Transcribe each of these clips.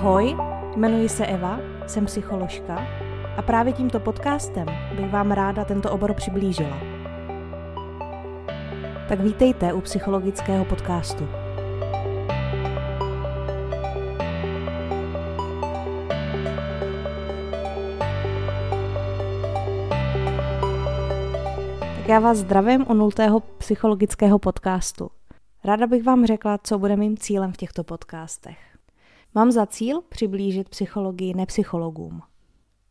Ahoj, jmenuji se Eva, jsem psycholožka a právě tímto podcastem bych vám ráda tento obor přiblížila. Tak vítejte u psychologického podcastu. Tak já vás zdravím u nultého psychologického podcastu. Ráda bych vám řekla, co bude mým cílem v těchto podcastech. Mám za cíl přiblížit psychologii nepsychologům.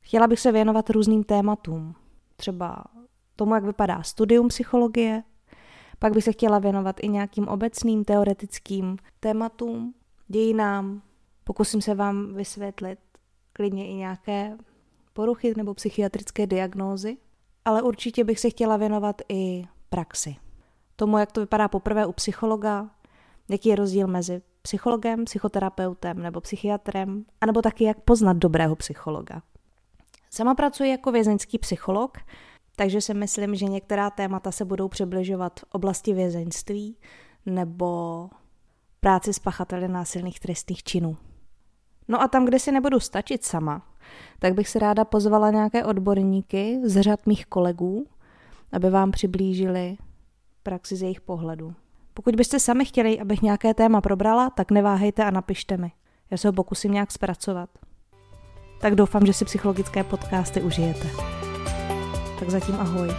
Chtěla bych se věnovat různým tématům, třeba tomu, jak vypadá studium psychologie, pak bych se chtěla věnovat i nějakým obecným teoretickým tématům, dějinám. Pokusím se vám vysvětlit klidně i nějaké poruchy nebo psychiatrické diagnózy, ale určitě bych se chtěla věnovat i praxi. Tomu, jak to vypadá poprvé u psychologa, jaký je rozdíl mezi psychologem, psychoterapeutem nebo psychiatrem, anebo taky jak poznat dobrého psychologa. Sama pracuji jako vězeňský psycholog, takže si myslím, že některá témata se budou přibližovat oblasti vězeňství nebo práci s pachateli násilných trestných činů. No a tam, kde si nebudu stačit sama, tak bych si ráda pozvala nějaké odborníky z řad mých kolegů, aby vám přiblížili praxi z jejich pohledu. Pokud byste sami chtěli, abych nějaké téma probrala, tak neváhejte a napište mi. Já se ho pokusím nějak zpracovat. Tak doufám, že si psychologické podcasty užijete. Tak zatím ahoj.